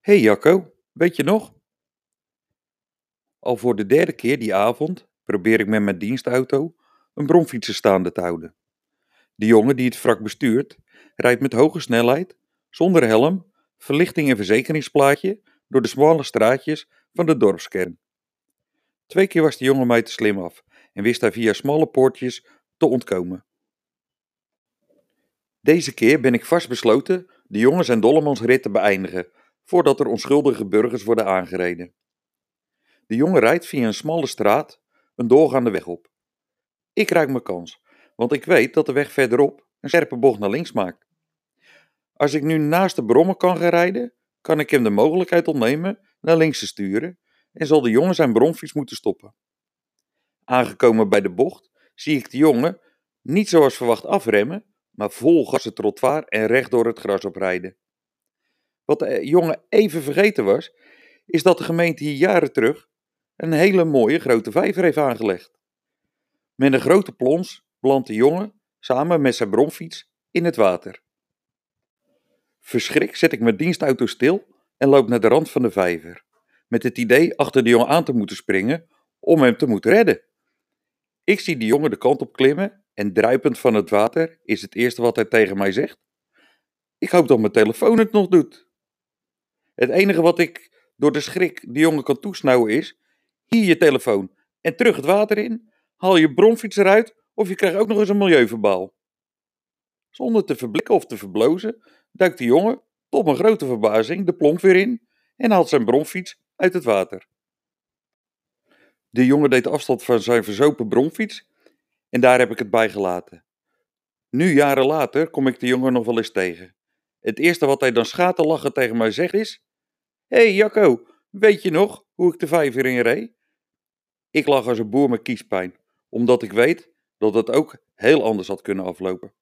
Hey Jacco, weet je nog? Al voor de derde keer die avond probeer ik met mijn dienstauto een bromfietser staande te houden. De jongen die het wrak bestuurt, rijdt met hoge snelheid, zonder helm, verlichting en verzekeringsplaatje door de smalle straatjes van de dorpskern. Twee keer was de jongen mij te slim af en wist hij via smalle poortjes te ontkomen. Deze keer ben ik vastbesloten de jongens- en dollemansrit te beëindigen voordat er onschuldige burgers worden aangereden. De jongen rijdt via een smalle straat een doorgaande weg op. Ik ruik mijn kans, want ik weet dat de weg verderop een scherpe bocht naar links maakt. Als ik nu naast de brommer kan gaan rijden, kan ik hem de mogelijkheid ontnemen naar links te sturen en zal de jongen zijn bromfiets moeten stoppen. Aangekomen bij de bocht zie ik de jongen niet zoals verwacht afremmen, maar vol gas het trottoir en recht door het gras oprijden. Wat de jongen even vergeten was, is dat de gemeente hier jaren terug een hele mooie grote vijver heeft aangelegd. Met een grote plons belandt de jongen samen met zijn bromfiets in het water. Verschrikt zet ik mijn dienstauto stil en loop naar de rand van de vijver, met het idee achter de jongen aan te moeten springen om hem te moeten redden. Ik zie de jongen de kant op klimmen en druipend van het water is het eerste wat hij tegen mij zegt. Ik hoop dat mijn telefoon het nog doet. Het enige wat ik door de schrik de jongen kan toesnauwen is: hier je telefoon en terug het water in, haal je bromfiets eruit of je krijgt ook nog eens een milieuverbaal. Zonder te verblikken of te verblozen duikt de jongen, tot mijn grote verbazing, de plomp weer in en haalt zijn bromfiets uit het water. De jongen deed afstand van zijn verzopen bromfiets en daar heb ik het bij gelaten. Nu, jaren later, kom ik de jongen nog wel eens tegen. Het eerste wat hij dan schaterlachen tegen mij zegt is: hey Jacco, weet je nog hoe ik de vijver in reed? Ik lag als een boer met kiespijn, omdat ik weet dat het ook heel anders had kunnen aflopen.